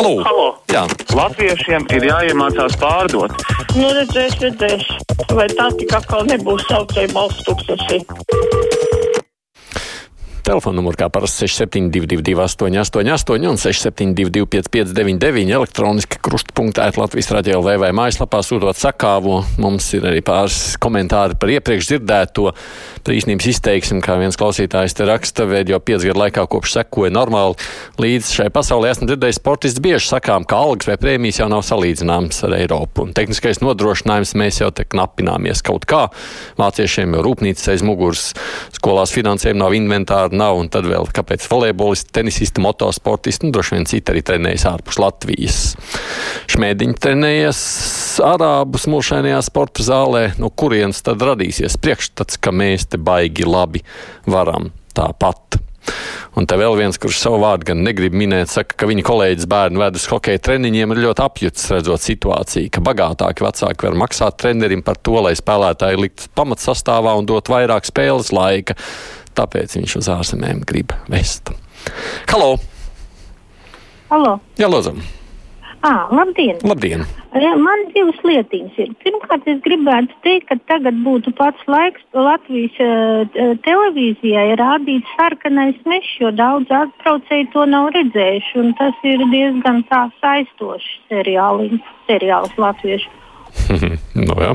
Halo! Halo. Jā, Latviešiem ir jāiemācās pārdot. Nu, redzēs, redzēs. Vai tā tik atkal nebūs saucēja balsts tūkstoši? Telefona numurs kā parasti 6722, 888, un 672, 559, elektroniski krustpunktēt Latvijas radio LV vai mājaslapā sūtot sakāvo. Mums ir arī pāris komentāri par iepriekš dzirdēto īstenības izteiksmi, kā viens klausītājs te raksta, vēl jau piecu gadu laikā kopš sekoja normāli līdz šai pasaulē. Esmu dzirdējis sportists bieži sakām, ka algas vai prēmijas jau nav salīdzināmas ar Eiropu. Un tehniskais nodrošinājums mēs jau te knapināmies kaut kā. Vāciešiem jau rūpnīcas aiz muguras, skolās finansējumi nav inventāri nav, un tad vēl kāpēc volejbolisti, tenisisti, motosportisti, nu, droši vien citi arī trenējas ārpus Latvijas. Šmēdiņi trenējas Arābu smulšainajā sporta zālē, no kurienes tad radīsies priekšstats, ka mēs te baigi labi varam tāpat. Un te vēl viens, kurš savu vārdu gan negrib minēt, saka, ka viņa kolēģis bērnu ved uz hokeja treniņiem ir ļoti apjuts, redzot situāciju, ka bagātāki vecāki var maksāt trenerim par to, lai spēlētāji likt pamatsastāvā un dot vairāk spēles laika tāpēc viņš uz ārzemēm grib vest. Halo! Halo! Jā, lūdzu! À, labdien! Labdien! Man divas lietiņas ir. Pirmkārt, es gribētu teikt, ka tagad būtu pats laiks Latvijas uh, televīzijai rādīt sarkanais mežs, jo daudz atbraucēji to nav redzējuši. Tas ir diezgan saistošs seriāls latviešu. nu, jā.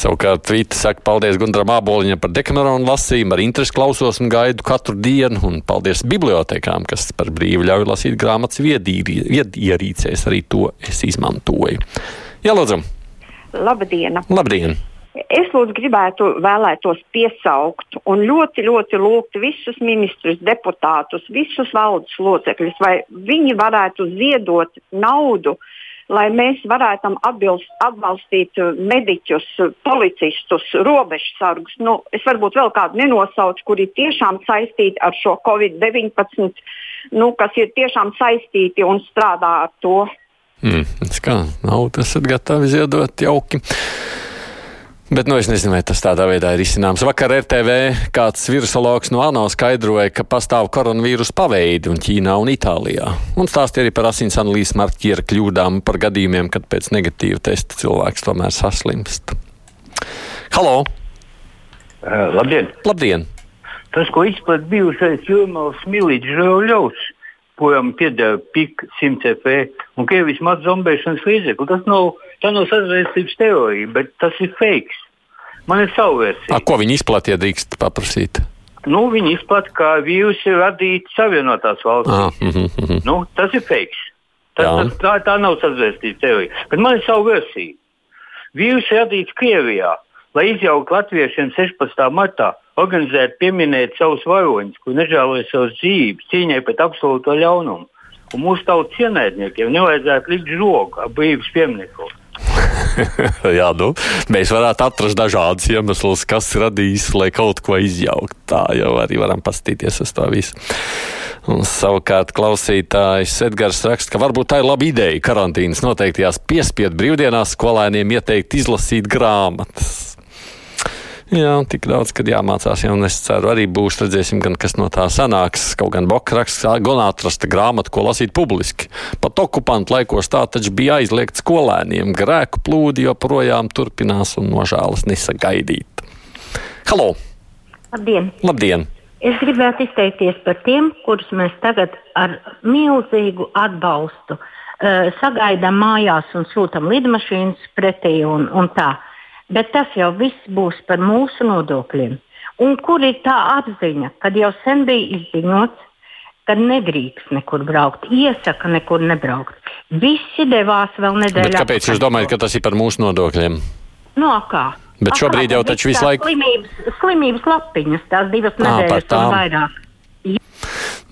Savukārt, Vīta saka, paldies Gundaram Āboliņam par dekameronu lasījumu, ar interesi klausos un gaidu katru dienu, un paldies bibliotekām, kas par brīvu ļauj lasīt grāmatas viedierīcēs, arī to es izmantoju. Jā, lūdzu! Labdien! Labdien! Es lūdzu gribētu vēlētos piesaukt un ļoti, ļoti lūgt visus ministrus, deputātus, visus valdes locekļus, vai viņi varētu ziedot naudu uh, lai mēs varētu atbilst, atbalstīt uh, mediķus, policistus, robežsargus. Nu, es varbūt vēl kādu nenosaucu, kuri tiešām saistīti ar šo Covid-19, nu, kas ir tiešām saistīti un strādā ar to. Mm, kā nav tas gatavi ziedot jauki. Bet nu, es nezinu, vai tas tādā veidā ir izcināms. Vakar RTV kāds virusologs no ANO skaidroja, ka pastāv koronavīrus paveidi un Ķīnā un Itālijā. Un stāstīja arī par asins analīzes marķieru kļūdām, par gadījumiem, kad pēc negatīva testa cilvēks tomēr saslimst. Halo! Uh, labdien! Labdien! Tas, ko izplatīja bijušais Jurmāls Milīts Žauļovs, kuram piedēva PIK 100 FE un Krievijas matu zombēšanas līdzekli, tas nav, tā nav sazvērstības teorija, bet tas ir fake. Man ir sava versija. A, ko viņi izplatīja, drīkst paprasīt? Nu, viņi izplatīja, kā vīrusi radīti Savienotās valstīs. Ah, mm -hmm. nu, tas ir fake. Tas, tas, tā, tā nav sazvērstības teorija. Bet man ir sava versija. Vīrusi radīts Krievijā, lai izjauktu latviešiem 16. martā organizēt, pieminēt savus varoņus, kur nežēloja savas dzīvības cīņai pret absolūto ļaunumu. Un mūsu tautas ienaidniekiem nevajadzētu likt žogu ap brīvības pieminiektu. Jā, nu, mēs varētu atrast dažādus iemeslus, kas radīs, lai kaut ko izjaukt. Tā jau arī varam paskatīties uz to visu. Un savukārt klausītājs Edgars raksta, ka varbūt tā ir laba ideja karantīnas noteiktajās piespiedu brīvdienās skolēniem ieteikt izlasīt grāmatas. Jā, tik daudz, kad jāmācās, jau es ceru, arī būs. Redzēsim, gan, kas no tā sanāks. Kaut gan Boka raksta, gan atrasta grāmatu, ko lasīt publiski. Pat okupantu laikos tā taču bija aizliegts skolēniem. Grēku plūdi joprojām turpinās un nožēlas nesagaidīt. Halo! Labdien! Labdien! Es gribētu izteikties par tiem, kurus mēs tagad ar milzīgu atbalstu uh, sagaidām mājās un sūtām lidmašīnas pretī un, un tā. Bet tas jau viss būs par mūsu nodokļiem. Un kur ir tā apziņa, kad jau sen bija izziņots, ka nedrīkst nekur braukt, iesaka nekur nebraukt. Visi devās vēl nedēļā. Bet kāpēc jūs domājat, ka tas ir par mūsu nodokļiem? No kā? Bet šobrīd jau taču visu laiku. Slimības, slimības lapiņas, tās divas nedēļas un vairāk.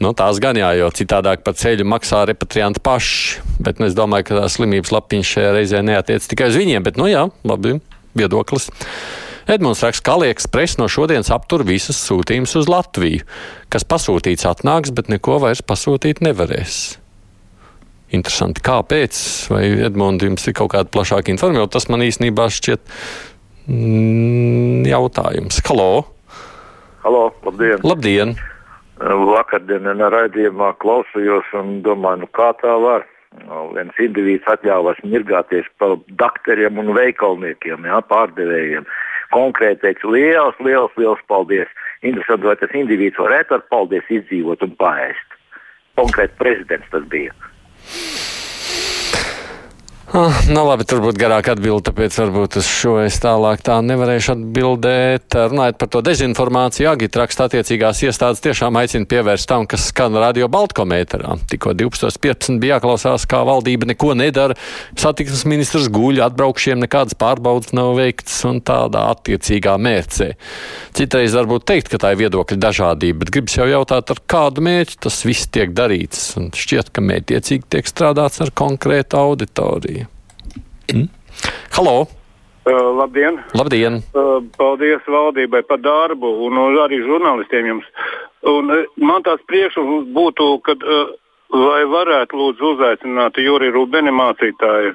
Nu, tās gan jā, jo citādāk par ceļu maksā repatrianti paši. Bet nu, es domāju, ka tā slimības lapiņa šajā reizē neatiec tikai uz viņiem. Bet, nu jā, labi, viedoklis. Edmunds raksta, ka AliExpress no šodienas aptur visas sūtījumus uz Latviju. Kas pasūtīts atnāks, bet neko vairs pasūtīt nevarēs. Interesanti, kāpēc? Vai Edmunds jums ir kaut kāda plašāka informācija? Tas man īstenībā šķiet mm, jautājums. Halo! Halo, labdien! Labdien! Vakardien raidījumā klausījos un domāju, nu kā tā var. Viens indivīds atļāvās mirgāties par doktoriem un veikalniekiem, jā, pārdevējiem. Konkrēti teiks, liels, liels, liels paldies. Interesanti, vai tas indivīds varētu ar paldies izdzīvot un paēst. Konkrēti prezidents tas bija. Ah, nu, labi, tur būtu garāk atbildi, tāpēc varbūt uz šo es tālāk tā nevarēšu atbildēt. Runājot par to dezinformāciju, Agita raksta attiecīgās iestādes tiešām aicina pievērst tam, kas skan radio Baltkometrā. Tikko 12.15 bija jāklausās, kā valdība neko nedara, satiksmes ministrs guļ, atbraukšiem nekādas pārbaudas nav veikts un tādā attiecīgā mērcē. Citreiz varbūt teikt, ka tā ir viedokļa dažādība, bet gribas jau jautāt, ar kādu mērķi tas viss tiek darīts. Un šķiet, ka mērķiecīgi tiek strādāts ar konkrētu auditoriju. Mm. Halo! Uh, labdien! Labdien! Uh, paldies valdībai par darbu un arī žurnālistiem jums. Un, uh, man tāds priekšlikums būtu, uh, vai varētu lūdzu uzaicināt Juriju Rubeni mācītāju.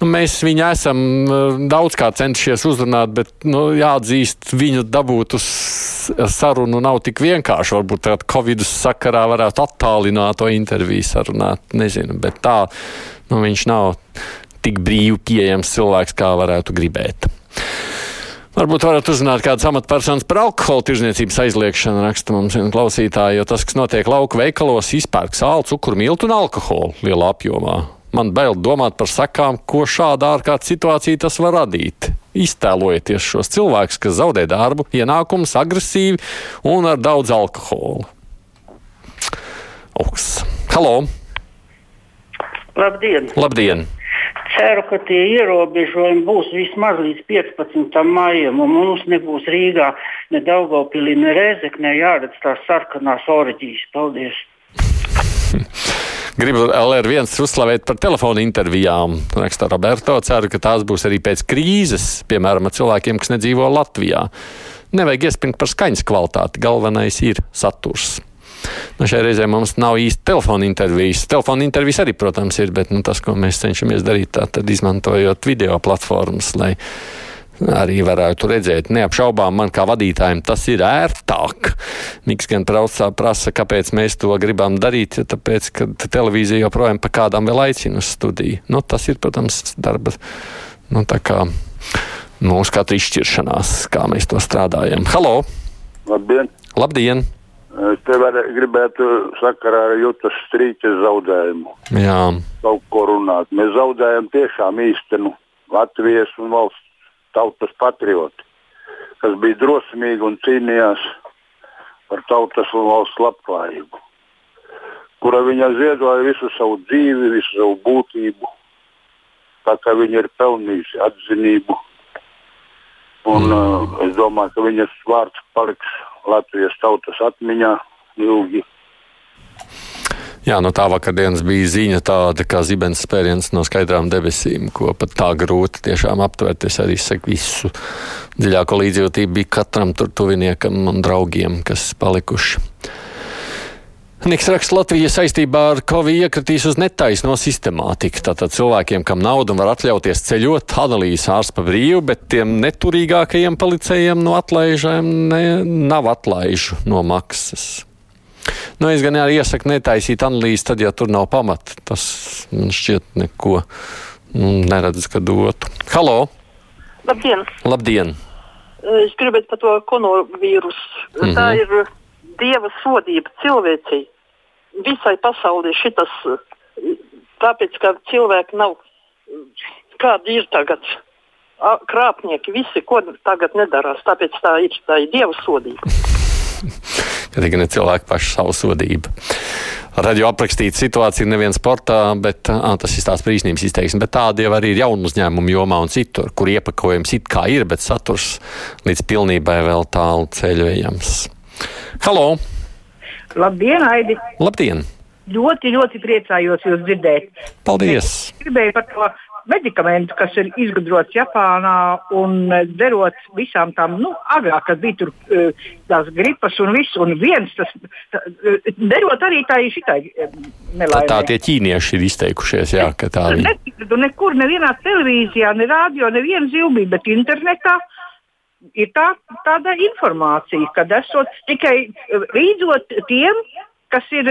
Nu, mēs viņu esam uh, daudzkārt centušies uzrunāt, bet nu, jāatzīst, viņu dabūt uz sarunu nav tik vienkārši. Varbūt tādā Covid sakarā varētu attālināt to interviju sarunāt. Nezinu, bet tā nu, viņš nav tik brīvi pieejams cilvēks, kā varētu gribēt. Varbūt varat uzzināt kādas amatpersonas par alkohola tirzniecības aizliekšanu, raksta mums viena klausītāja, jo tas, kas notiek lauku veikalos, izpērk sāli, cukuru, miltu un alkoholu lielā apjomā. Man bail domāt par sakām, ko šāda ārkārtas situācija tas var radīt. Iztēlojieties šos cilvēkus, kas zaudē darbu, ienākumus, agresīvi un ar daudz alkohola. Augs. Halo! Labdien! Labdien! Ceru, ka tie ierobežojumi būs vismaz līdz 15. maijam, un mums nebūs Rīgā, ne Daugopilī, ne Rezeknē jāredz tās sarkanās orģijas. Paldies! Gribu LR1 uzslavēt par telefonu intervijām. Raksta Roberto, ceru, ka tās būs arī pēc krīzes, piemēram, ar cilvēkiem, kas nedzīvo Latvijā. Nevajag iespringt par skaņas kvalitāti, galvenais ir saturs. Nu, šai reizē mums nav īsti telefona intervijas. Telefona intervijas arī, protams, ir, bet nu, tas, ko mēs cenšamies darīt, tad izmantojot video platformas, lai arī varētu redzēt. Neapšaubām man kā vadītājiem tas ir ērtāk. Miks gan praucā prasa, kāpēc mēs to gribam darīt, ja tāpēc, ka televīzija joprojām pa kādām vēl aicina uz studiju. Nu, tas ir, protams, darba, nu, tā kā mūsu katra izšķiršanās, kā mēs to strādājam. Halo! Labdien! Labdien! Es te var, gribētu sakarā ar jūtas strīķa zaudējumu. Jā. Kaut ko runāt. Mēs zaudējam tiešām īstenu Latvijas un valsts tautas patrioti, kas bija drosmīgi un cīnījās par tautas un valsts labklājību, kura viņa ziedoja visu savu dzīvi, visu savu būtību, tā kā viņa ir pelnījusi atzinību. Un, mm. uh, es domāju, ka viņas vārds paliks Latvijas tautas atmiņā ilgi. Jā, no tā vakardienas bija ziņa tāda, kā zibens spēriens no skaidrām debesīm, ko pat tā grūti tiešām aptvert. Es arī saku visu dziļāko līdzjūtību bija katram tur tuviniekam un draugiem, kas palikuši. Niks raksta, Latvija saistībā ar Covid iekritīs uz netaisno sistemātiku. Tātad cilvēkiem, kam naudu var atļauties ceļot, analīzes ārsts pa brīvu, bet tiem neturīgākajiem policējiem no atlaižiem ne, nav atlaižu no maksas. Nu, es gan arī iesaku netaisīt analīzi, tad, ja tur nav pamata. Tas man šķiet neko nu, neredz, ka dotu. Halo! Labdien! Labdien! Es gribētu par to koronavīrusu. Mm -hmm. Tā ir dieva sodība cilvēcei visai pasaulē šitas, tāpēc, ka cilvēki nav, kādi ir tagad. Krāpnieki visi, ko tagad nedarās, tāpēc tā ir, tā ir dieva sodība. Arī ne cilvēki paši savu sodību. Radio aprakstīta situācija neviens sportā, bet à, tas ir tās brīsnības izteiksme. Bet tāda jau arī ir jaunu uzņēmumu jomā un citur, kur iepakojums it kā ir, bet saturs līdz pilnībai vēl tālu ceļojams. Halo! Labdien, Aidi! Labdien! Ļoti, ļoti priecājos jūs dzirdēt. Paldies! Es gribēju par to medikamentu, kas ir izgudrots Japānā un eh, derot visām tām, nu, agrāk, kad bija tur uh, tās gripas un viss, un viens tas, uh, derot arī tā šitai nelaimē. Tā, tā tie ķīnieši ir izteikušies, jā, ka tā ir. Netikratu nekur, nevienā televīzijā, ne rādio, neviena zilbība, bet internetā ir tā, tāda informācija, ka esot tikai līdzot tiem, kas ir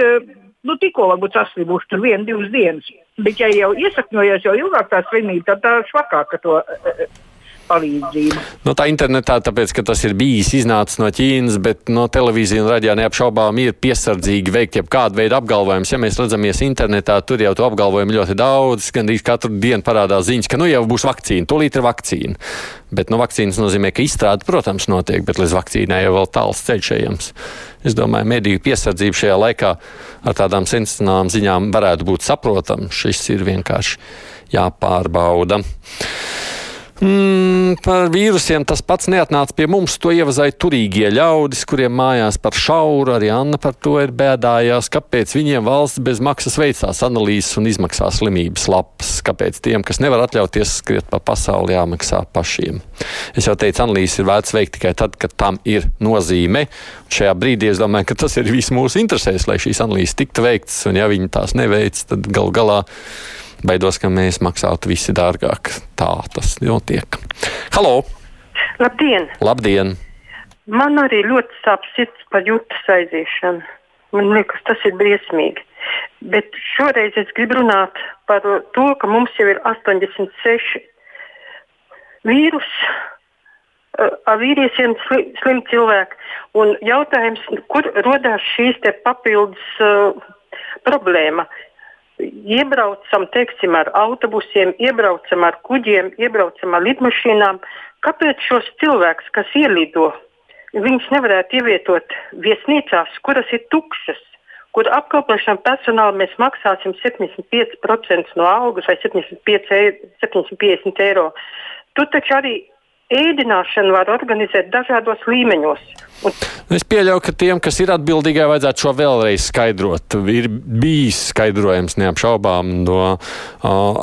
nu, tikko varbūt saslimuši tur vienu, divas dienas. Bet, ja jau iesakņojies jau ilgāk tā slimība, tad tā švakāk to palīdzību. Nu, tā internetā, tāpēc, ka tas ir bijis iznācis no Ķīnas, bet no televīzijas un raidījā neapšaubām ir piesardzīgi veikt jebkādu veidu apgalvojumus. Ja mēs redzamies internetā, tur jau to apgalvojumu ļoti daudz. Gandrīz katru dienu parādās ziņas, ka nu jau būs vakcīna, tūlīt ir vakcīna. Bet nu, vakcīnas nozīmē, ka izstrāde, protams, notiek, bet līdz vakcīnai jau vēl tāls ceļš ejams. Es domāju, mediju piesardzība šajā laikā ar tādām sensacionālām ziņām varētu būt saprotama. Šis ir vienkārši jāpārbauda. Mm, par vīrusiem tas pats neatnāca pie mums. To ievazāja turīgie ļaudis, kuriem mājās par šauru. Arī Anna par to ir bēdājās. Kāpēc viņiem valsts bez maksas veicās analīzes un izmaksā slimības lapas? Kāpēc tiem, kas nevar atļauties skriet pa pasauli, jāmaksā pašiem? Es jau teicu, analīzes ir vērts veikt tikai tad, kad tam ir nozīme. Šajā brīdī es domāju, ka tas ir viss mūsu interesēs, lai šīs analīzes tiktu veikts. Un ja viņi tās neveic, tad gal galā baidos, ka mēs maksātu visi dārgāk. Tā tas notiek. Halo! Labdien! Labdien! Man arī ļoti sāp sirds par jūtas aiziešanu. Man liekas, tas ir briesmīgi. Bet šoreiz es gribu runāt par to, ka mums jau ir 86 vīrusi ar vīriešiem sli, slim cilvēki. Un jautājums, kur radās šīs papildus uh, problēma? Iebraucam teiksim, ar autobusiem, iebraucam ar kuģiem, iebraucam ar lidmašīnām. Kāpēc šos cilvēkus, kas ielido, viņus nevarētu ievietot viesnīcās, kuras ir tukšas? kur apkalpošanas personāla mēs maksāsim 75% no algas vai 75 eiro, 750 eiro. Tur taču arī ēdināšanu var organizēt dažādos līmeņos. Un... Es pieļauju, ka tiem, kas ir atbildīgai, vajadzētu šo vēlreiz skaidrot. Ir bijis skaidrojums neapšaubām no uh,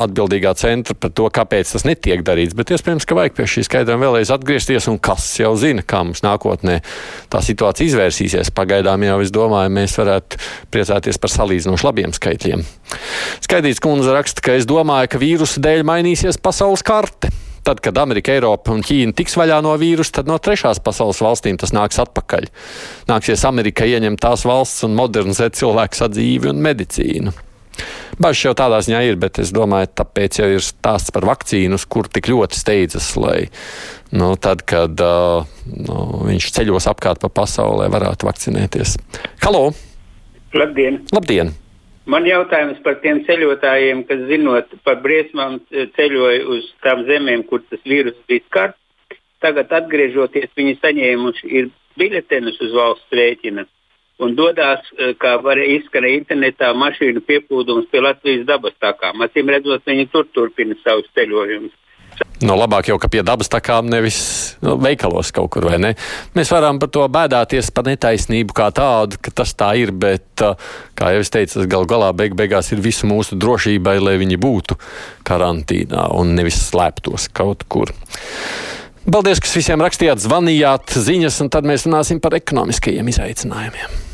atbildīgā centra par to, kāpēc tas netiek darīts, bet iespējams, ka vajag pie šī skaidrojuma vēlreiz atgriezties, un kas jau zina, kā mums nākotnē tā situācija izvērsīsies. Pagaidām jau es domāju, mēs varētu priecāties par salīdzinoši labiem skaitļiem. Skaidrīts kundze raksta, ka es domāju, ka vīrusu dēļ mainīsies pasaules karte tad, kad Amerika, Eiropa un Ķīna tiks vaļā no vīrusa, tad no trešās pasaules valstīm tas nāks atpakaļ. Nāksies Amerika ieņemt tās valsts un modernizēt cilvēku sadzīvi un medicīnu. Bažas jau tādā ziņā ir, bet es domāju, tāpēc jau ir stāsts par vakcīnu, kur tik ļoti steidzas, lai nu, tad, kad uh, nu, viņš ceļos apkārt pa pasaulē, varētu vakcinēties. Halo! Labdien! Labdien. Man jautājums par tiem ceļotājiem, kas zinot par briesmām ceļoja uz tām zemēm, kur tas vīrus bija skarts. Tagad, atgriežoties, viņi saņēmuši biļetenus uz valsts rēķina un dodas, e, kā varēja izskanēt internetā, mašīnu piepūdums pie Latvijas dabas takām. Acīm redzot, viņi tur turpina savus ceļojumus. No labāk jau, ka pie dabas takām nevis nu, veikalos kaut kur, vai ne? Mēs varam par to bēdāties par netaisnību kā tādu, ka tas tā ir, bet, uh, kā jau es teicu, tas gal galā beig beigās ir visu mūsu drošībai, lai viņi būtu karantīnā un nevis slēptos kaut kur. Paldies, ka visiem rakstījāt, zvanījāt ziņas, un tad mēs runāsim par ekonomiskajiem izaicinājumiem.